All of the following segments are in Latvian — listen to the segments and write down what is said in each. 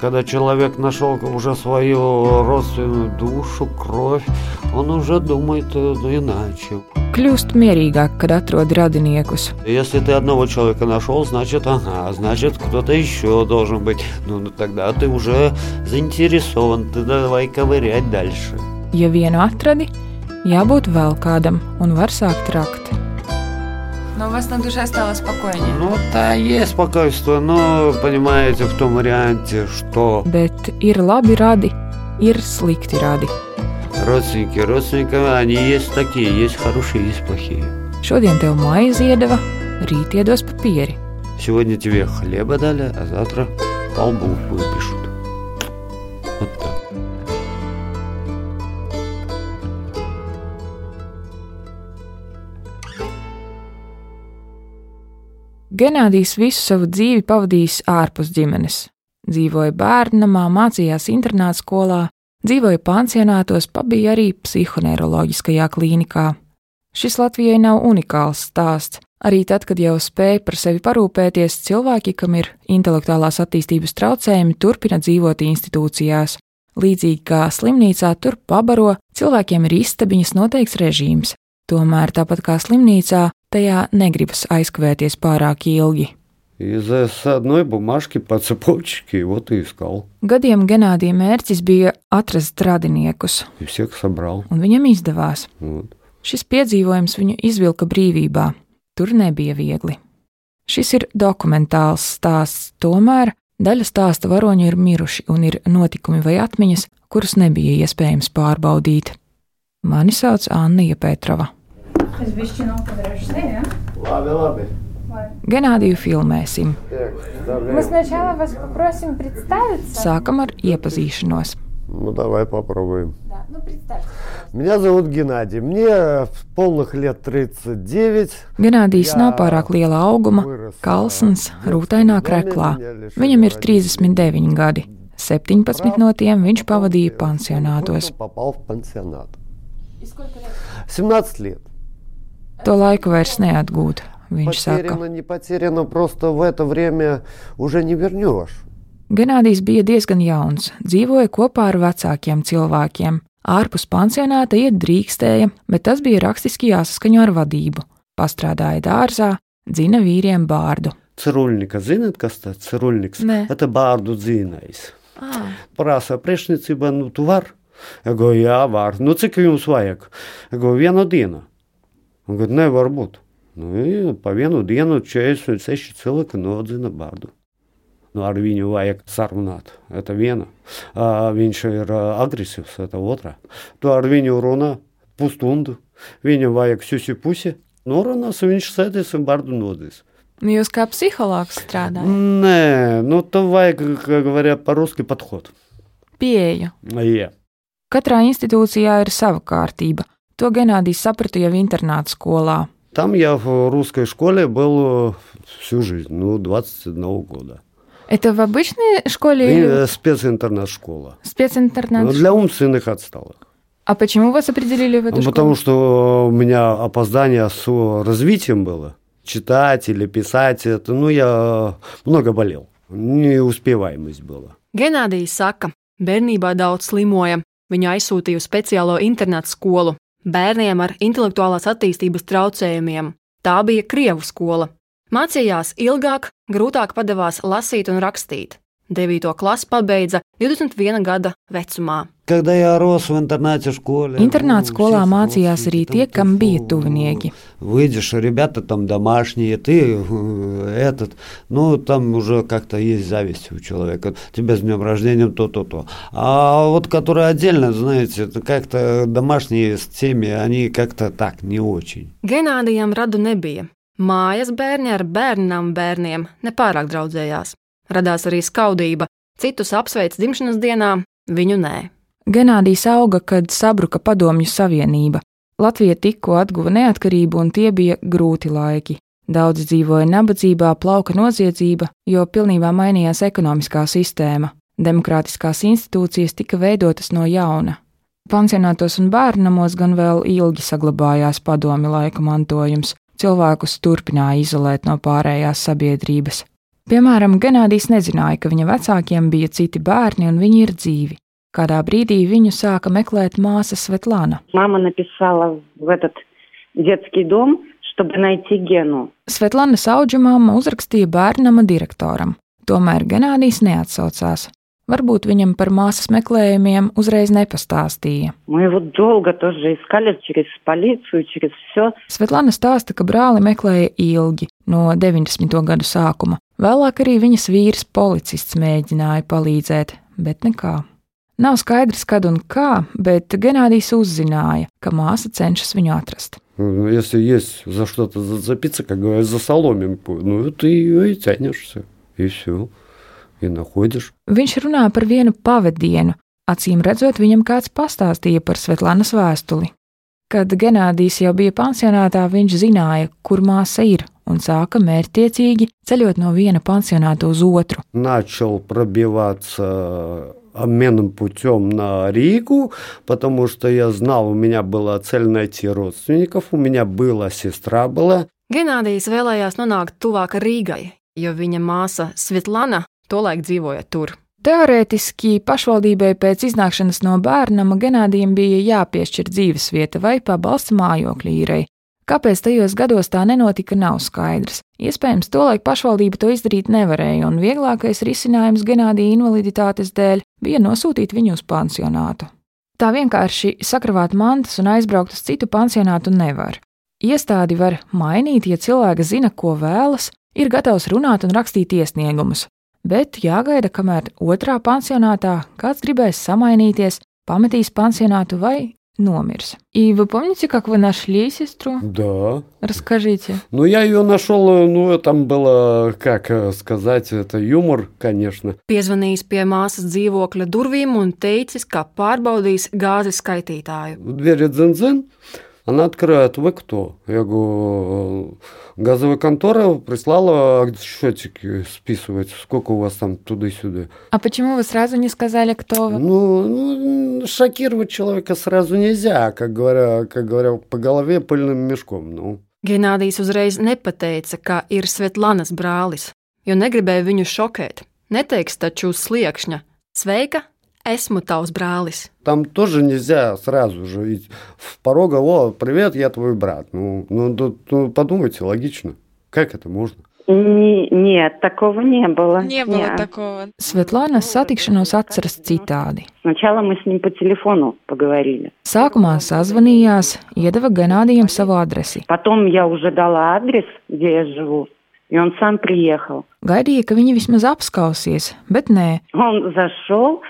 Когда человек нашел уже свою родственную душу, кровь, он уже думает э, иначе. Kļūst mierīgāk, kad atrod radiniekus. Если ты одного человека нашел, значит, ага, значит, кто-то еще должен быть. Ну, ну тогда ты уже заинтересован, ты давай ковырять дальше. Ja vienu atradi, jābūt vēl kādam un var sākt rakt. Но у вас на душе стало спокойнее. Ну, да, есть спокойствие, но, понимаете, в том варианте, что Bet ir labi radi, ir slikti radi. родственники, родственники, они есть такие, есть хорошие, есть плохие. Šodien tev maizi iedeva, rīt iedos papieri. Сегодня тебе хлеба дали, а завтра по лбу выпишут. Вот так. Genādijs visu savu dzīvi pavadījis ārpus ģimenes. Dzīvoja bērnamā, mācījās internāta skolā, dzīvoja pansionātos, pabija arī psihoneiroloģiskajā klīnikā. Šis Latvijai nav unikāls stāsts. Arī tad, kad jau spēja par sevi parūpēties, cilvēki, kam ir intelektuālās attīstības traucējumi, turpina dzīvot institūcijās. Līdzīgi kā slimnīcā, tur pabaro, cilvēkiem ir istabiņas noteikts režīms. Tomēr, tāpat kā slimnīcā, tajā negribas aizkavēties pārāk ilgi. Из с одной бумажки по цепочке вот и искал. Gadiem Genādija mērķis bija atrast radiniekus, И всех собрал. un viņam izdevās. Вот. Šis piedzīvojums viņu izvilka brīvībā. Tur nebija viegli. Šis ir dokumentāls stāsts, tomēr daļa stāsta varoņi ir miruši un ir notikumi vai atmiņas, kurus nebija iespējams pārbaudīt. Mani sauc Anna Petrova. Es bišķi nokavēšu, ja? Labi, labi. Genādiju filmēsim. Мы сначала вас попросим представиться. Sākam ar iepazīšanos. Ну, давай попробуем. Да, ну представьте. Меня зовут Геннадий. Мне полных лет 39. Genādijs nav pārāk liela auguma, kalns, rūtainā kreklā. Viņam ir 39 gadi. 17 no tiem viņš pavadīja pansionātos. Попал в пансионат. И сколько лет? 17 лет. To laiku vairs neatgūt, viņš saka. Потеряно, не потеряно, просто в это время уже не вернешь. Genādijs bija diezgan jauns, dzīvoja kopā ar vecākiem cilvēkiem. Ārpus pansionāta iet drīkstēja, bet tas bija rakstiski jāsaskaņo ar vadību. Pastrādāja dārzā, dzina vīriem bārdu. Цирульника, зинит, kas tas цирульникс? Nē. Это bārdu dzīnais. Ah. Prasa priekšniecība, nu tu var? Es goju, jā, var. Nu cik jums vajag? Es goju, vienu dienu. Un kad nevar būt. Nu, i pa vienu dienu 46 cilvēki nodzina bārdu. Nu, ar viņu vajag sarunāt. Это viena. А, viņš ir ā, agresīvs, это otrā. Tu ar viņu runā pusstundu. Viņam vajag susi-pusi. Norunās, un viņš sēdēs un bārdu nodīs. Nu, Jūs kā psihologs strādājat? Не, ну то вайк, как говорят по-русски, подход. Pieeja. Е. Katrā institūcijā ir sava kārtība. To Genādijs saprata jau internāta skolā. Там я в русской школе был э, всю жизнь, ну, 21 года. Это в обычной школе И, или э, специнтернат-школа. специнтернат? Ну, для умственных отсталых. А почему вас определили в эту Ну, школу? потому что у меня опоздание с развитием было. Читать или писать, это, ну, я много болел. Неуспеваемость была. Genādijs saka, bērnībā daudz slimoja. Viņu aizsūtīja uz speciālo internetu skolu bērniem ar intelektuālās attīstības traucējumiem. Tā bija Krievu skola. Mācījās ilgāk, grūtāk padavās lasīt un rakstīt. 9. klasi pabeidza 21 gada vecumā. Internāta skolā mācījās arī tie, kam bija tuvinieki Выйдешь, ребята там домашние, ты э, этот, ну там уже как-то есть зависть у человека. Тебя с днем рождения то-то-то. А вот которые отдельно, знаете, это как-то домашние с теми, они как-то так не очень. Genādijam radu nebija. Mājas bērni ar bērnām bērniem nepārāk draudzējās. Radās arī skaudība. Citus apsveic dzimšanas dienā, viņu nē. Genādijs auga, kad sabruka Padomju Savienība. Latvija tikko atguva neatkarību, un tie bija grūti laiki. Daudzi dzīvoja nabadzībā, plauka noziedzība, jo pilnībā mainījās ekonomiskā sistēma. Demokrātiskās institūcijas tika veidotas no jauna. Pansionātos un bērnamos gan vēl ilgi saglabājās padomi laika mantojums. Cilvēkus turpināja izolēt no pārējās sabiedrības. Piemēram, Genādijs nezināja, ka viņa vecākiem bija citi bērni un viņi ir dzīvi. Kādā brīdī viņu sāka meklēt māsa Svetlana. Мама написала в этот детский дом, чтобы найти Гену. Svetlana auģumāma uzrakstīja bērnama direktoram, tomēr Genādijs neatsaucās. Varbūt viņam par māsas meklējumiem uzreiz nepastāstīja. Мы его долго тоже искали через полицию, через все. Svetlana stāsta, ka brāli meklēja ilgi, no 90. gadu sākuma. Vēlāk arī viņas vīrs, policists, mēģināja palīdzēt, bet nekā. Nav skaidrs, kad un kā, bet Genādijs uzzināja, ka māsa cenšas viņu atrast. Ну, Если есть за что-то зацепиться, как говорят, за соломинку, ну, ты ее и тянешься, и все, и находишь. Viņš runā par vienu pavadienu, acīm redzot, viņam kāds pastāstīja par Svetlanas vēstuli. Kad Genādijs jau bija pansionātā, viņš zināja, kur māsa ir, un sāka mērķtiecīgi ceļot no viena pansionāta uz otru. Начал пробиваться обменным путем на Ригу, потому что я знал, у меня была цель найти родственников, у меня была сестра была. Genādijs vēlējās nonākt tuvāk Rīgai, jo viņa māsa Svetlana tolaik dzīvoja tur. Teorētiski pašvaldībai pēc iznākšanas no bērnama Genādijam bija jāpiešķir dzīvesvieta vai pabalsts mājokļa īrei. Kāpēc tajos gados tā nenotika, nav skaidrs. Iespējams, tolaik pašvaldība to izdarīt nevarēja, un vieglākais risinājums Genādija invaliditātes dēļ bija nosūtīt viņu uz pansionātu. Tā vienkārši sakravāt mantas un aizbraukt uz citu pansionātu nevar. Iestādi var mainīt, ja cilvēks zina, ko vēlas, ir gatavs runāt un rakstīt iesniegumus, bet jāgaida, kamēr otrā pansionātā kāds gribēs samainīties, pametīs pansionātu vai nomirs. И вы помните, как вы нашли сестру? Да. Расскажите. Ну, я ее нашел, ну, там было, как э, сказать, это юмор, конечно. Piezvanījis pie māsas dzīvokļa durvīm un teicis, ka pārbaudīs gāzes skaitītāju. В двери дзен-дзен, она открывает, вы кто? Я говорю, «Э, газовая контора прислала счетчики списывать, сколько у вас там туда-сюда. А почему вы сразу не сказали, кто вы? Ну, ну, шокировать человека сразу нельзя, как говоря, как говоря, по голове пыльным мешком. Ну, Genādijs uzreiz nepateica, ka ir Svetlanas brālis, jo negribēja viņu šokēt. Neteiks taču uz sliekšņa: Sveika, esmu tavs brālis. там тоже нельзя сразу же ведь в порога, о, привет, я твой брат. Ну, ну, тут, ну, подумайте, логично. Как это можно? Не- нет, такого не было. Не было Неа. такого. Svetlana satikšanos atceras citādi. Сначала мы с ним по телефону поговорили. Sākumā sazvanījās, iedeva Genādijam savu adresi. Потом я уже дала адрес, где я живу, и он сам приехал. Gaidīja, ka viņi vismaz apskausies, bet nē, Он зашел,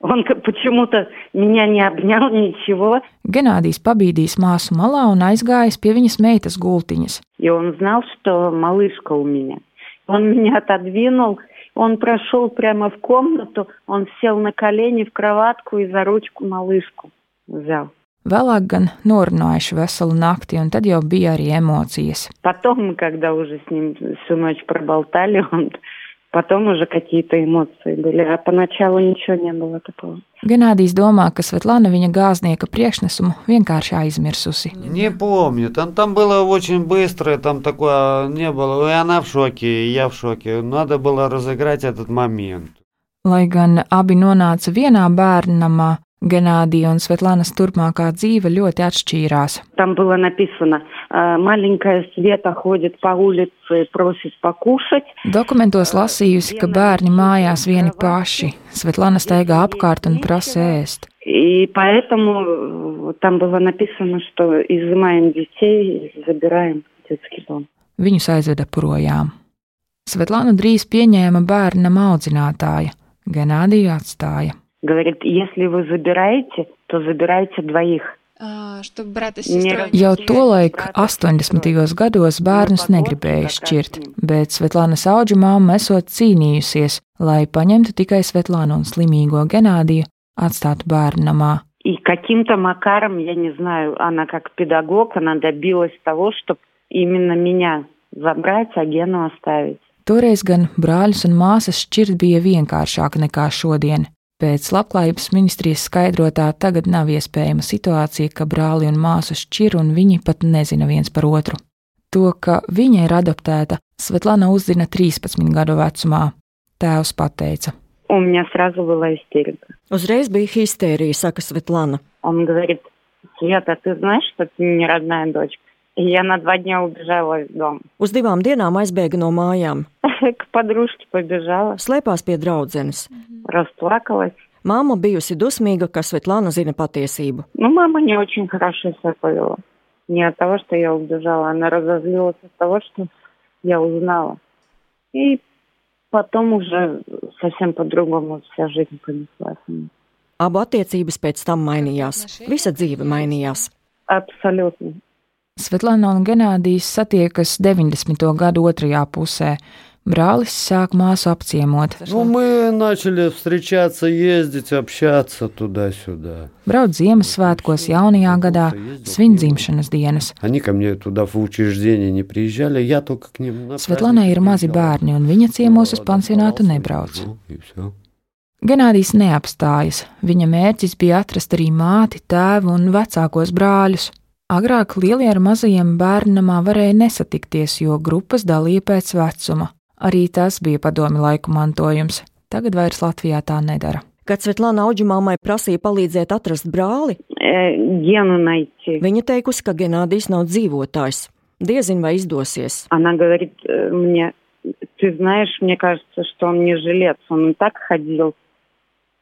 он как- почему-то меня не обнял, ничего. Genādijs pabīdīs māsu malā un aizgājis pie viņas meitas gultiņas. И он знал, что малышка у меня. Он меня отодвинул, он прошел прямо в комнату, он сел на колени в кроватку и за ручку малышку взял. Vēlāk gan norunājuši veselu nakti, un tad jau bija arī emocijas. Потом, когда уже с ним всю ночь проболтали, он потом уже какие-то эмоции были. А поначалу ничего не было такого. Genādijs domā, ka Svetlana viņa gāznieka priekšnesumu vienkārši aizmirsusi. Не помню. Там, там было очень быстро, там такое не было. И она в шоке, и я в шоке. Надо было разыграть этот момент. Lai gan abi nonāca vienā bērnamā, Genādija un Svetlanas turpmākā dzīve ļoti atšķīrās. Там было написано, э, маленькая Света ходит по улице, просит покушать. Dokumentos lasījusi, ka bērni mājās vieni paši. Svetlana staigā apkārt un prasa ēst. И поэтому э, там было написано, что изымаем детей и забираем в детский дом. Viņus aizveda projām. Svetlana drīz pieņēma bērna audzinātāja, Genādiju atstāja. Говорит, если вы забираете, то забирайте двоих. А, чтобы брата с Не сестрой. Jau tolaik, 80. gados, bērnus negribēja šķirt, bet Svetlanas auģa māma esot cīnījusies, lai paņemtu tikai Svetlānu un slimīgo Genādiju, atstātu bērnamā. И каким-то макаром, я не знаю, она как педагог, она добилась того, чтобы именно меня забрать, а Гену оставить. Toreiz gan brāļus un māsas šķirt bija vienkāršāk nekā šodien. Pēc labklājības ministrijas skaidrotā tagad nav iespējama situācija, ka brāli un māsu šķir un viņi pat nezina viens par otru. To, ka viņa ir adoptēta, Svetlana uzzina 13 gadu vecumā. Tēvs pateica: У меня сразу была истерика. Uzreiz bija histērija, saka Svetlana. Он говорит, Света, ты знаешь, что ты не родная дочка? И я на два дня убежала из дома. Uz divām dienām aizbēga no mājām, К подружке побежала, slēpās pie draudzenes. расплакалась. Māma bijusi dusmīga, ka Svetlana zina patiesību. Ну, мама не очень хорошо себя повела. Не от того, что я убежала, она разозлилась от того, что я узнала. И потом уже совсем по-другому вся жизнь понеслась. Abu attiecības pēc tam mainījās. Visa dzīve mainījās. Абсолютно. Svetlana un Genādijs satiekas 90. gadu otrajā pusē. Brālis sāk māsu apciemot. Ну, мы начали встречаться, ездить, общаться туда-сюда. Brauc Ziemassvētkos, jaunajā gadā, svin dzimšanas dienas. Они ко мне туда в учреждение не приезжали, я только к ним на Svetlanai ir праздник mazi приезжал. bērni, un viņa ciemos uz pansionātu Разговаривался, nebrauc. ну, и всё. Genādijs neapstājas. Viņa mērķis bija atrast arī māti, tēvu un vecākos brāļus. Agrāk lielie ar mazajiem bērnamā varēja nesatikties, jo grupas dalīja pēc vecuma. Arī tas bija padomi laiku mantojums. Tagad vairs Latvijā tā nedara. Kad Svetlana auģumāmai prasīja palīdzēt atrast brāli, Э, Гену найти. viņa teikusi, ka Genādijs nav dzīvotājs. Diezin vai izdosies. Она говорит э, мне, ты знаешь, мне кажется, что он не жилец. Он и так ходил,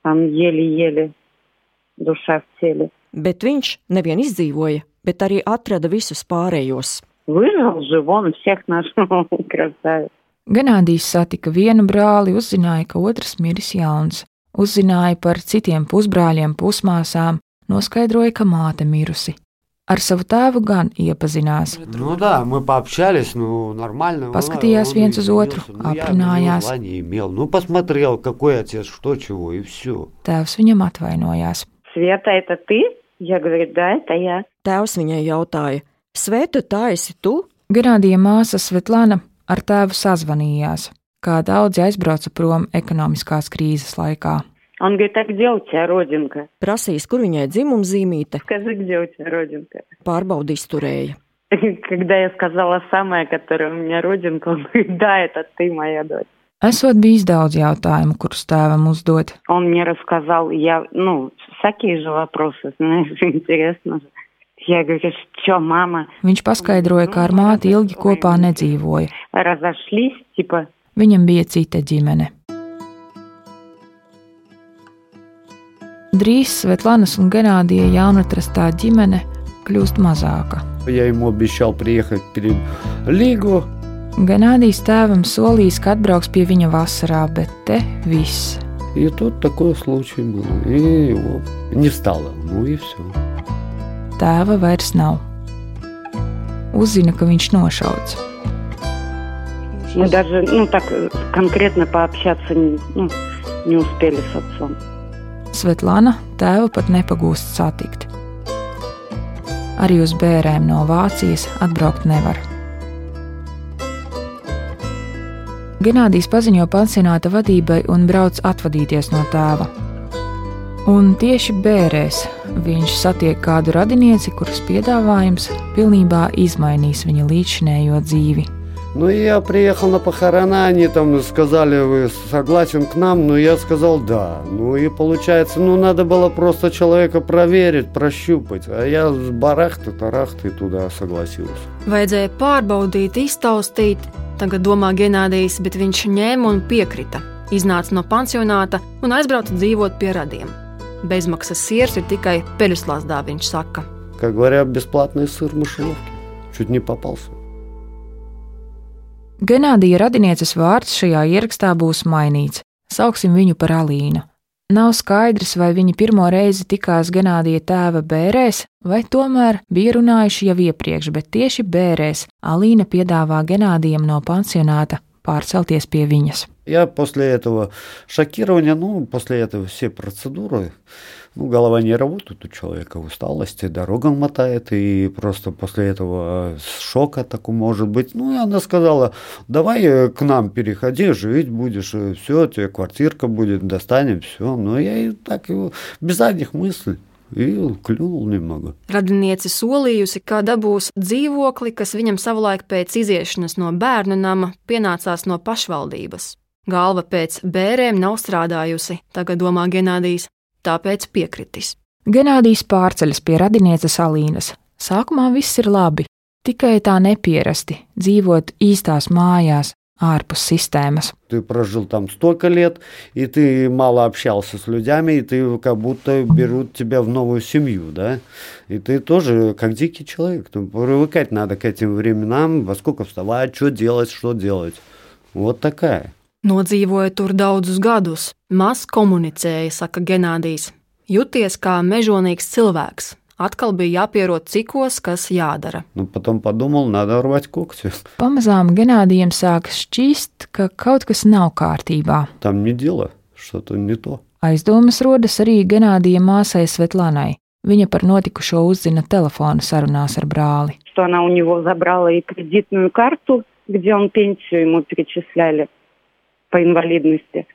там еле-еле, душа в теле. Bet viņš nevien izdzīvoja, bet arī atrada visus pārējos. Выжил же, вон всех нашел, красавец. Genādijs satika vienu brāli, uzzināja, ka otrs miris jauns, uzzināja par citiem pusbrāļiem, pusmāsām, noskaidroja, ka māte mirusi. Ar savu tēvu gan iepazinās. Ну да, мы пообщались, ну нормально. Paskatījās Он- он viens uz otru, извинился. Ну, я aprunājās. зла не имел. Ну посмотрел, какой отец, что, чего, и все. Tēvs viņam atvainojās. Света, это ты? Я говорю, да, это я. Tēvs viņai jautāja: Sveta, tā esi tu? Genādija māsa Svetlana ar tēvu sazvanījās, kā daudzi aizbrauca prom ekonomiskās krīzes laikā. Он говорит, а где у тебя родинка? Prasīs, kur viņai dzimuma zīmīte, Скажи, где у тебя родинка? pārbaudīs turēja. Когда я сказала самая, которая у меня родинка, он говорит, да, это ты, моя дочь. Esot bijis daudz jautājumu, kurus tēvam uzdot. Он мне рассказал, я, ну, всякие же вопросы, знаешь, интересно же. Я говорю, что, мама, Viņš paskaidroja, ka ar māti ilgi kopā nedzīvoja. разошлись, типа, Viņam bija cita ģimene. Drīz Svetlanas un Genādija jaunatrastā ģimene kļūst mazāka. Я ему обещал приехать перед Лигу. Genādijs tēvam solījis, ka atbrauks pie viņa vasarā, bet te viss. И тут такой случай был. И его не стало. Ну и все. Tēva vairs nav. Uzzina, ka viņš nošauts. мы даже, ну, так э, конкретно пообщаться не, ну, не успели с отцом. Svetlana tēvu pat nepagūst satikt. Arī uz bērēm no Vācijas atbraukt nevar. Genādijs paziņo pansionāta vadībai un brauc atvadīties no tēva. Un tieši bērēs viņš satiek kādu radinieci, kuras piedāvājums pilnībā izmainīs viņa līdzinējo dzīvi. Ну и я приехал на похорона, они там сказали, вы согласен к нам, но я сказал да. Ну и получается, ну надо было просто человека проверить, прощупать. А я с барахты-тарахты туда согласился. Vajadzēja pārbaudīt, iztaustīt, tagad domā Genādijs, bet viņš ņēma un piekrita. Iznāca no pansionāta un aizbrauca dzīvot pie radiem. Bezmaksas siers ir tikai peļuslāzdā, viņš saka. Как говорят, бесплатный сыр в мышеловке. Чуть не попался. Genādija radinieces vārds šajā ierakstā būs mainīts. Sauksim viņu par Alīnu. Nav skaidrs, vai viņi pirmo reizi tikās Genādija tēva bērēs, vai tomēr bija runājuši jau iepriekš, bet tieši bērēs Alīna piedāvā Genādijam no pansionāta pārcelties pie viņas. Я после этого шокирования, ну, после этого все процедуры, ну, голова не работает у человека, усталость, и дорога мотает, и просто после этого шока такой может быть. Ну, и она сказала, давай э, к нам переходи, жить будешь, все, тебе квартирка будет, достанем, все. Но я и так его, без задних мыслей. Ilgi, Radiniece solījusi, ka dabūs dzīvokli, kas viņam savulaik pēc iziešanas no bērnu nama pienācās no pašvaldības. Galva pēc bērēm nav strādājusi, tagad domā Genādijs, tāpēc piekritis. Genādijs pārceļas pie radinieces Alīnas. Sākumā viss ir labi, tikai tā neparasti dzīvot īstās mājās, ārpus системas. Ты прожил там столько лет, и ты мало общался с людьми, и ты как будто берут тебя в новую семью, да? И ты тоже как дикий человек. Ну, привыкать надо к этим временам, во сколько вставать, что делать, что делать. Вот такая. Nodzīvoja tur daudzus gadus, maz komunicēja, saka Genādijs. Juties kā mežonīgs cilvēks, Atkal bija jāpierod cikos, kas jādara. Nu, потом подумал, надо рвать когти. Pamazām Genādijam sāk šķist, ka kaut kas nav kārtībā. Там не дело, что-то не то. Aizdomas rodas arī Genādija māsai Svetlanai. Viņa par notikušo uzzina telefona sarunās ar brāli. Что она у него забрала и кредитную карту, где он пенсию ему перечисляли по инвалидности.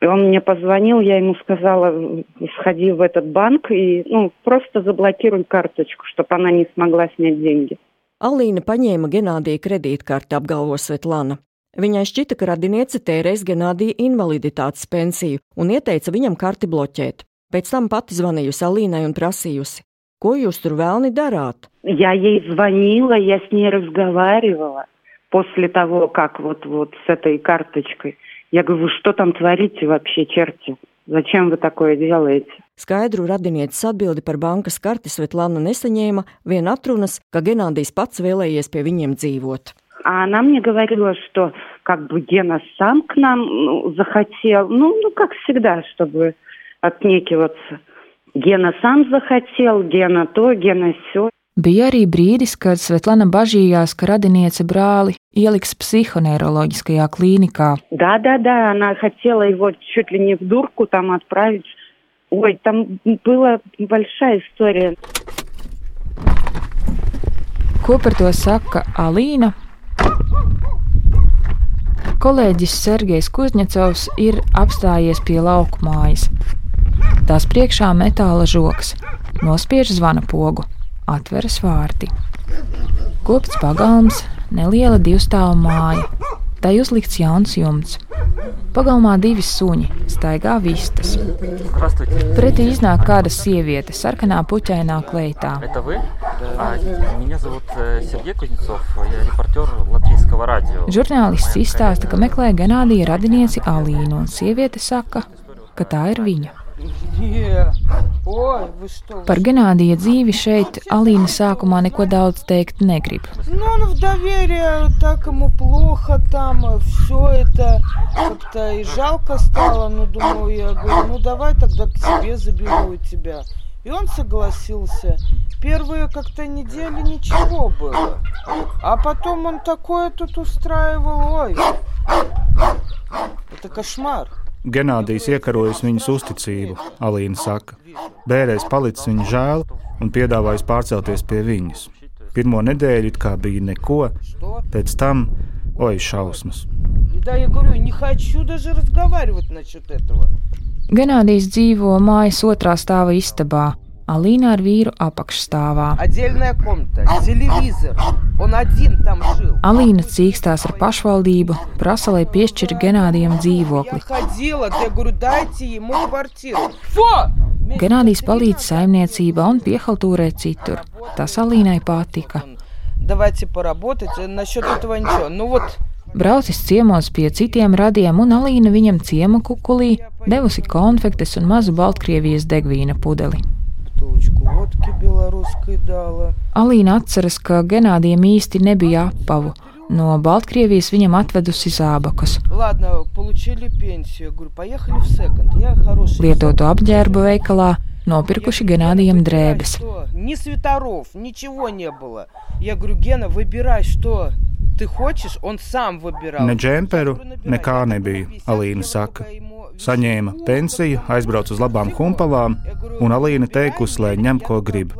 И он мне позвонил, я ему сказала, сходи в этот банк и ну, просто заблокируй карточку, чтобы она не смогла снять деньги. Alīna paņēma Genādija kredītkarti, apgalvo Svetlana. Viņai šķita, ka radiniece tērēs Genādija invaliditātes pensiju un ieteica viņam karti bloķēt. Pēc tam pati zvanījusi Alīnai un prasījusi, ko jūs tur vēlni darāt? Я ей звонила, я с ней разговаривала после того, как вот, вот с этой карточкой. Я говорю, вы что там творите вообще, черти? Зачем вы такое делаете? Skaidru radinieces atbildi par bankas karti Svetlana nesaņēma, vien atrunas, ka Genādijs pats vēlējies pie viņiem dzīvot. А она мне говорила, что как бы Гена сам к нам ну, захотел, ну, ну, как всегда, чтобы отнекиваться. Гена сам захотел, Гена то, Гена все. Bija arī brīdis, kad Svetlana bažījās, ka radiniece brāli ieliks psihoneiroloģiskajā klīnikā. Да, да, да, она хотела его чуть ли не в дурку там отправить. Ой, там была большая история. Ko par to saka Alīna? Kolēģis Sergejs Kuzņecovs ir apstājies pie lauku mājas. Tās priekšā metāla žoks, nospiež zvana pogu atveras vārti. Kopts pagalms, neliela divstāvu māja. Tai uzlikts jauns jumts. Pagalmā divi suņi staigā vistas. Pretī iznāk kāda sieviete sarkanā puķainā kleitā. Žurnālists izstāsta, ka meklē Ganādija radinieci Alīnu, un sieviete saka, ka tā ir viņa. Par Ganādija dzīvi šeit Alīna sākumā neko daudz teikt negrib. «Ну, и он согласился. Первые как-то недели ничего было. А потом он такое тут устраивал. Ой, это кошмар. Genādijs iekarojas viņas uzticību, Alīna saka. Bērēs palicis viņa žēl un piedāvājis pārcelties pie viņas. Pirmo nedēļu it kā bija neko, pēc tam oi šausmas. Genādijs dzīvo mājas otrā stāva istabā. Alīna ar vīru apakšstāvā. Отдельная комната, телевизор. Он один там жил. Alīna cīkstās ar pašvaldību, prasa, lai piešķir Ganādijam Я dzīvokli. ходила, я говорю, дайте ему квартиру. Фу! Ganādijs palīdz saimniecībā un piehaltūrē citur. Tas Alīnai patika. Давайте поработать. Э, Насчет этого ничего. Ну вот, Braucis ciemos pie citiem radiem, un Alīna viņam ciema kukulī devusi konfektes un mazu Baltkrievijas degvīna pudeli. бутылочку водки белорусской дала. Alīna atceras, ka Ganādijam īsti nebija apavu. No Baltkrievijas viņam atvedusi zābakus. Ладно, получили пенсию. Я говорю, поехали в секонд. Я хороший. Lietotu apģērbu veikalā nopirkuši Ganādijam drēbes. Что? Ни свитеров, ничего не было. Я говорю, Гена, выбирай, что ты хочешь. Он сам выбирал. Ne džemperu, nekā nebija, Alīna saka. Saņēma pensiju, aizbrauca uz labām humpalām, un Alīna teikusi, lai ņem, ko grib.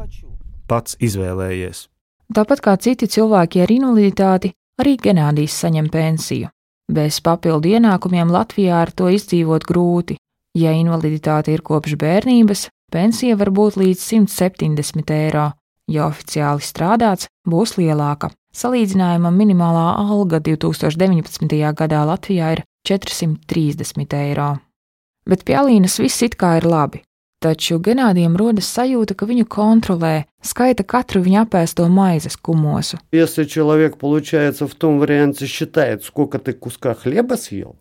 Pats izvēlējies. Tāpat kā citi cilvēki ar invaliditāti, arī Ganādijs saņem pensiju. Bez papildu ienākumiem Latvijā ar to izdzīvot grūti. Ja invaliditāte ir kopš bērnības, Pensija var būt līdz 170 eiro, ja oficiāli strādāts, būs lielāka. Salīdzinājumam minimālā alga 2019. gadā Latvijā ir 430 eiro. Bet pie Alīnas viss it kā ir labi. Taču Genādijam rodas sajūta, ka viņu kontrolē, skaita katru viņa apēsto maizes kumosu. Если человек, получается, в том варианте считает, сколько ты куска хлеба съел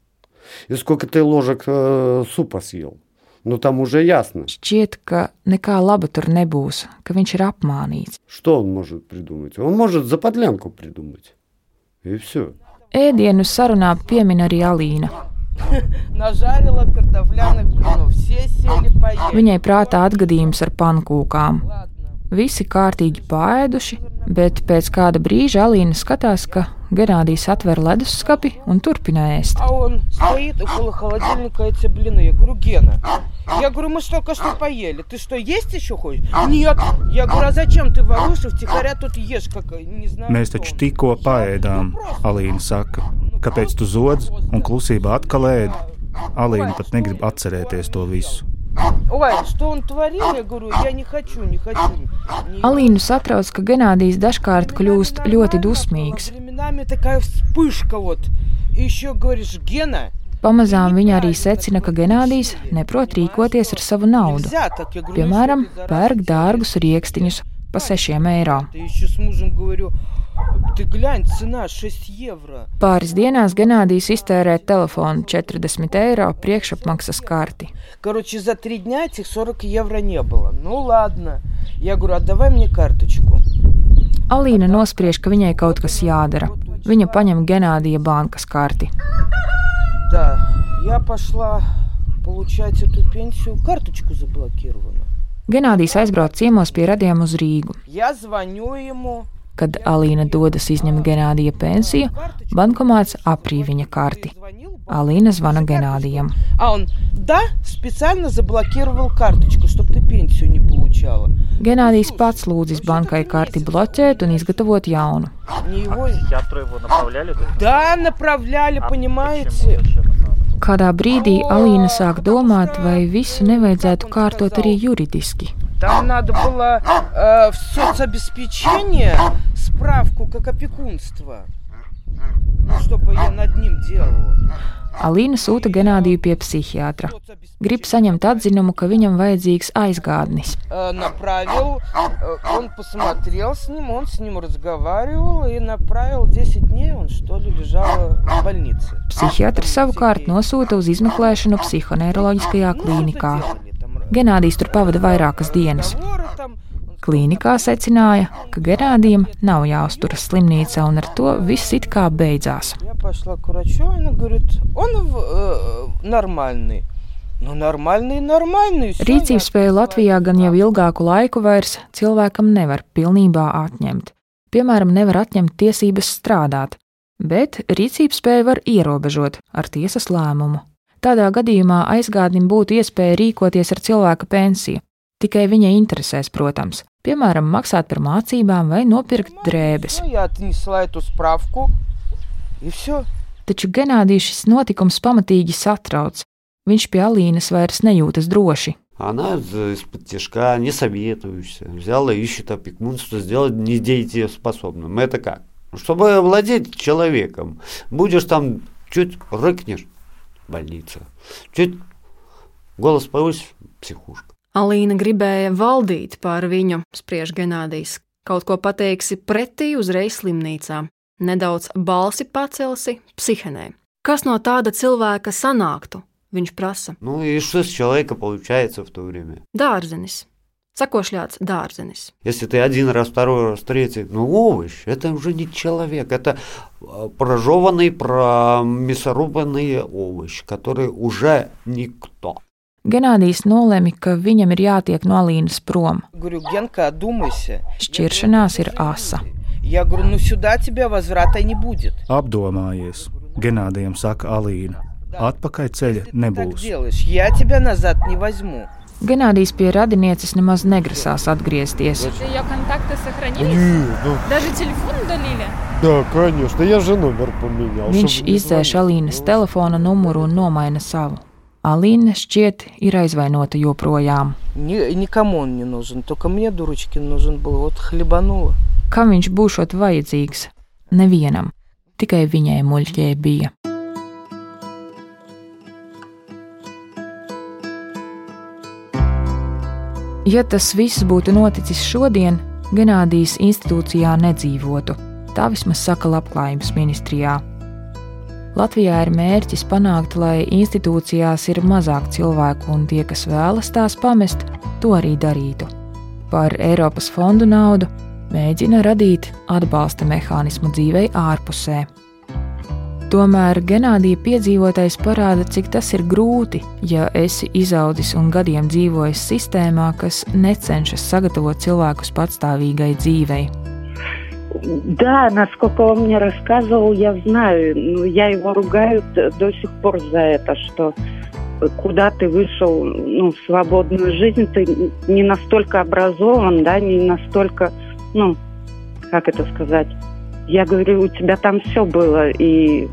и сколько ты ложек э, супа съел, ну там уже ясно. Šķiet, ka nekā laba tur nebūs, ka viņš ir apmānīts. Что он может придумать? Он может заподлянку придумать. И все. Ēdienu sarunā piemin arī Alīna. Нажарила картофляных блинов. Все сели поели. Viņai prātā atgadījums ar pankūkām. Visi kārtīgi pāēduši, bet pēc kāda brīža Alīna skatās, ka Genādijs atver leduskapi un turpina ēst. А он стоит около холодильника эти блины. Я говорю, Гена, я говорю, мы ж только что поели. Ты что, есть еще хочешь? Нет. Я говорю, а зачем ты воруешь и втихаря тут ешь, как, не знаю, Mēs taču tikko paēdām, Alīna saka. Kāpēc tu zodz un klusībā atkal ēdi? Alīna pat negrib atcerēties to visu. Ой, что он творил? Я говорю, я не хочу, не хочу. Не- Alīnu satrauc, ka Genādijs dažkārt kļūst ļoti dusmīgs. Временами такая вспышка вот. И еще говоришь, Гена, Pamazām viņa arī secina, ka Genādijs neprot rīkoties ar savu naudu. нельзя так. Я говорю, Piemēram, pērk dārgus rīkstiņus par 6 eiro. ты еще с мужем говорю, ты глянь, цена 6 евро. Pāris dienās Genādijs iztērē telefonu 40 eiro priekšapmaksas karti. Короче, за три дня этих 40 евро не было. Ну ладно. Я говорю, отдавай мне карточку. Alīna nospriež, ka viņai kaut kas jādara. Viņa paņem Genādija bankas karti. Да, я пошла получать эту пенсию. Карточку заблокирована. Genādijs aizbrauc ciemos pie radiem uz Rīgu. Я звоню ему. Kad Alīna dodas izņemt Genādija pensiju, bankomāts aprī viņa karti. Alīna zvana Genādijam. А он, да, специально заблокировал карточку, чтобы ты пенсию не получала. Genādijs pats lūdzis bankai karti bloķēt un izgatavot jaunu. Не его... Психиатру его направляли? то есть, Да, направляли, а понимаете? почему? Зачем это надо? Kādā brīdī Alīna sāk domāt, vai visu nevajadzētu kārtot arī juridiski. Там надо было э, в соцобеспечение справку как опекунство. Ну, чтобы я над ним делала. Alīna sūta Genādiju pie psihiatra. Grib saņemt atzinumu, ka viņam vajadzīgs aizgādnis. Э, направил, э, он посмотрел с ним, он с ним разговаривал и направил 10 дней, он что ли lежал в больнице. Psihiatrs savukārt nosūta uz izmeklēšanu psihoneiroloģiskajā klīnikā. Genādijs tur pavada vairākas dienas. Klīnikā secināja, ka Gerādijam nav jāuzturas slimnīcā, un ar to viss it kā beidzās. Nu, normāli, normāli. Rīcības spēju Latvijā gan jau ilgāku laiku vairs cilvēkam nevar pilnībā atņemt. Piemēram, nevar atņemt tiesības strādāt, bet rīcības spēju var ierobežot ar tiesas lēmumu. Tādā gadījumā aizgādnim būtu iespēja rīkoties ar cilvēka pensiju. Tikai viņa interesēs, protams, piemēram, maksāt par mācībām vai nopirkt drēbes. Ну, Я отнесла эту справку, и все. Taču Genādijs šis notikums pamatīgi satrauc. Viņš pie Alīnas vairs nejūtas droši. Она з- из-под тяжка, не советуешься. Взяла, ищет опекунство, сделать недееспособным. Это как? Чтобы владеть человеком, будешь там, чуть рыкнешь, больница. Чуть голос повысишь, психушка. Alīna gribēja valdīt pār viņu, spriež Genādijs. Kaut ko pateiksi pretī, uzreiz slimnīcā. Nedaudz balsi pacelsi, psihenē. Kas no tāda cilvēka sanāktu? Viņš prasa. Ну и что с человека получается в то время? Dārzenis. Sakošļāts dārzenis. Если ты один раз, второй раз, третий, ну овощ, это уже не человек, это а, прожеванный, промясорубанный овощ, который уже никто. Genādijs nolēma, ka viņam ir jātiek no Alīnas prom. Говорю, Генка, одумайся. Šķiršanās ir asa. Я говорю, ну сюда тебя возврата не будет. Apdomājies, Genādijam saka Alīna. Atpakaļ ceļa Так nebūs. Ganādijs pie radinieces nemaz negrasās atgriezties. Viņš izdzēš Alīnas telefona numuru un nomaina savu. Alīna šķiet ir aizvainota joprojām. Kam viņš būšot vajadzīgs? Nevienam, tikai viņai muļķē bija. Ja tas viss būtu noticis šodien, Genādijas institūcijā nedzīvotu. Tā vismaz saka Labklājības ministrijā. Latvijā ir mērķis panākt, lai institūcijās ir mazāk cilvēku, un tie, kas vēlas tās pamest, to arī darītu. Par Eiropas fondu naudu mēģina radīt atbalsta mehānismu dzīvei ārpusē. Tomēr Genādija piedzīvotais parāda, cik tas ir grūti, ja esi izaudzis un gadiem dzīvojis sistēmā, kas necenšas sagatavot cilvēkus patstāvīgai dzīvei. Да, насколько он мне рассказывал, я знаю. Ну, я его ругаю д- до сих пор за это, что куда ты вышел ну, в свободную жизнь, ты не настолько образован, да, не настолько, ну, как это сказать. Я говорю, у тебя там все было, и,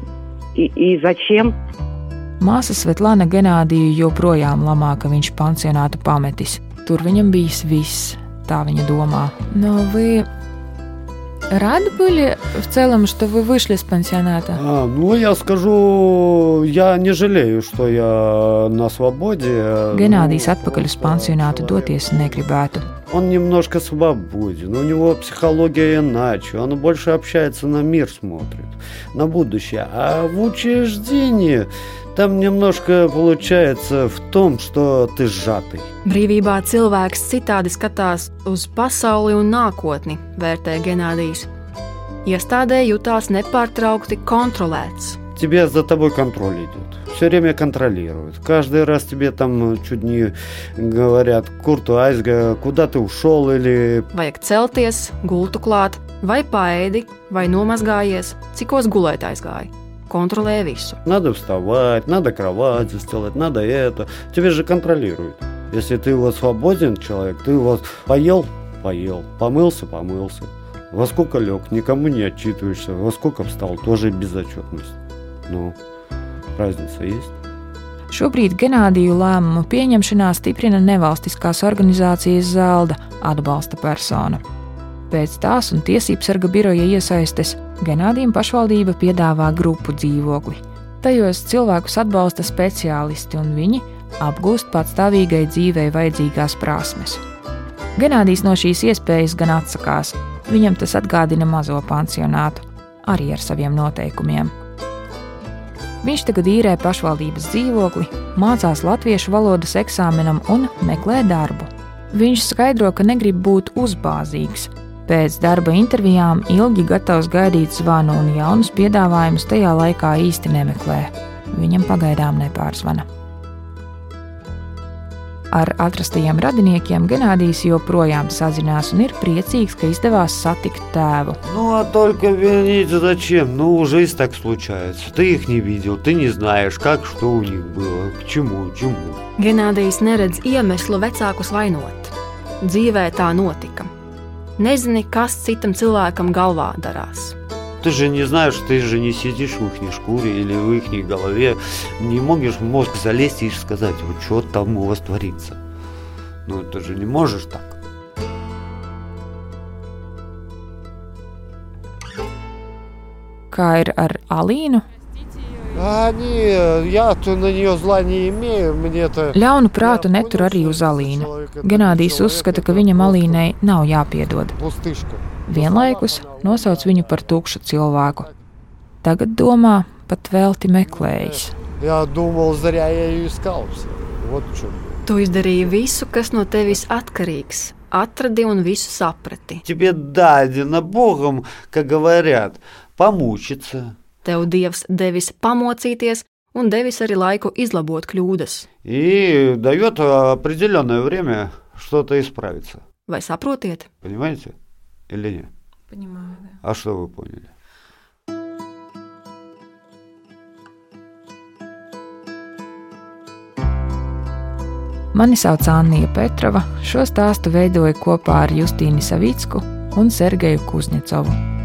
и, и зачем? Māsa Svetlana Genādiju joprojām lamā, ka viņš pansionātu pametis. Tur viņam bijis viss, tā viņa domā. Но вы рады были в целом, что вы вышли с пансионата? А, ну, я скажу, я не жалею, что я на свободе. Genādijs atpakaļ uz pansionātu doties negribētu. Он немножко свободен, у него психология иначе, он больше общается на мир, смотрит, на будущее. А в учреждении там немножко получается в том, что ты сжатый. Brīvībā cilvēks citādi skatās uz pasauli un nākotni, vērtē Genādijs. Iestādē jutās nepārtraukti kontrolēts. Тебе за тобой контроль идет. Все время kontrолируют. Каждый раз тебе там чуть не говорят, Курту Айзга, куда ты ушел или Vajag celties, gultu klāt, vai paēdi, vai nomazgājies, cikos gulēt aizgāja. Kontrolē visu. Надо вставать, надо кровать застилать, надо это. Тебе же контролируют. Если ты вот свободен человек, ты вот поел, поел, помылся, помылся. Во сколько лег, никому не отчитываешься. Во сколько встал, тоже безотчетность. Ну, разница есть. Šobrīd Genādiju lēmumu pieņemšanā stiprina nevalstiskās organizācijas Zelda atbalsta persona. Pēc tās un tiesību sarga biroja iesaistes Genādijam pašvaldība piedāvā grupu dzīvokli. Tajos cilvēkus atbalsta speciālisti, un viņi apgūst patstāvīgai dzīvei vajadzīgās prasmes. Genādijs no šīs iespējas gan atsakās. Viņam tas atgādina mazo pansionātu, arī ar saviem noteikumiem. Viņš tagad īrē pašvaldības dzīvokli, mācās latviešu valodas eksāmenam un meklē darbu. Viņš skaidro, ka negrib būt uzbāzīgs. Pēc darba intervijām ilgi gatavs gaidīt zvanu un jaunus piedāvājumus tajā laikā īsti nemeklē. Viņam pagaidām nepārzvana. Ar atrastajiem radiniekiem Genādijs joprojām sazinās un ir priecīgs, ka izdevās satikt tēvu. Ну, а только винить зачем? Ну, жизнь так случается. Ты их не видел, ты не знаешь, как, что у них было, к чему, чему. Genādijs neredz iemeslu vecākus vainot. Dzīvē tā notika. Nezini, kas citam cilvēkam galvā darās. Ты же не знаешь, ты же не сидишь в их шкуре или в их голове. Не можешь в мозг залезть и сказать, вот что там у вас творится. Ну, ты же не можешь так. Kā ir ar Alīnu? Они, я-то на нее зла не имею, мне-то... Ļaunu prātu netur arī uz Alīnu. Genādijs uzskata, ka viņam Alīnai nav jāpiedod. Пустышка. Vienlaikus nosauc viņu par tukšu cilvēku. Tagad domā, pat velti meklējis. Я думал, зря я ее искал. всё. Вот в чем. Tu izdarīji visu, kas no tevis atkarīgs. Atradi un visu saprati. Тебе дадено Богом, как говорят, помучиться. Tev Dievs devis pamocīties un devis arī laiku izlabot kļūdas. И дает определенное время что-то исправиться. Vai saprotiet? Понимаете? Или нет? Понимаю, да. А что вы поняли? Mani sauc Anna Petrova. Šo stāstu veidoju kopā ar Justīnu Savicku un Sergeju Kuzņecovu.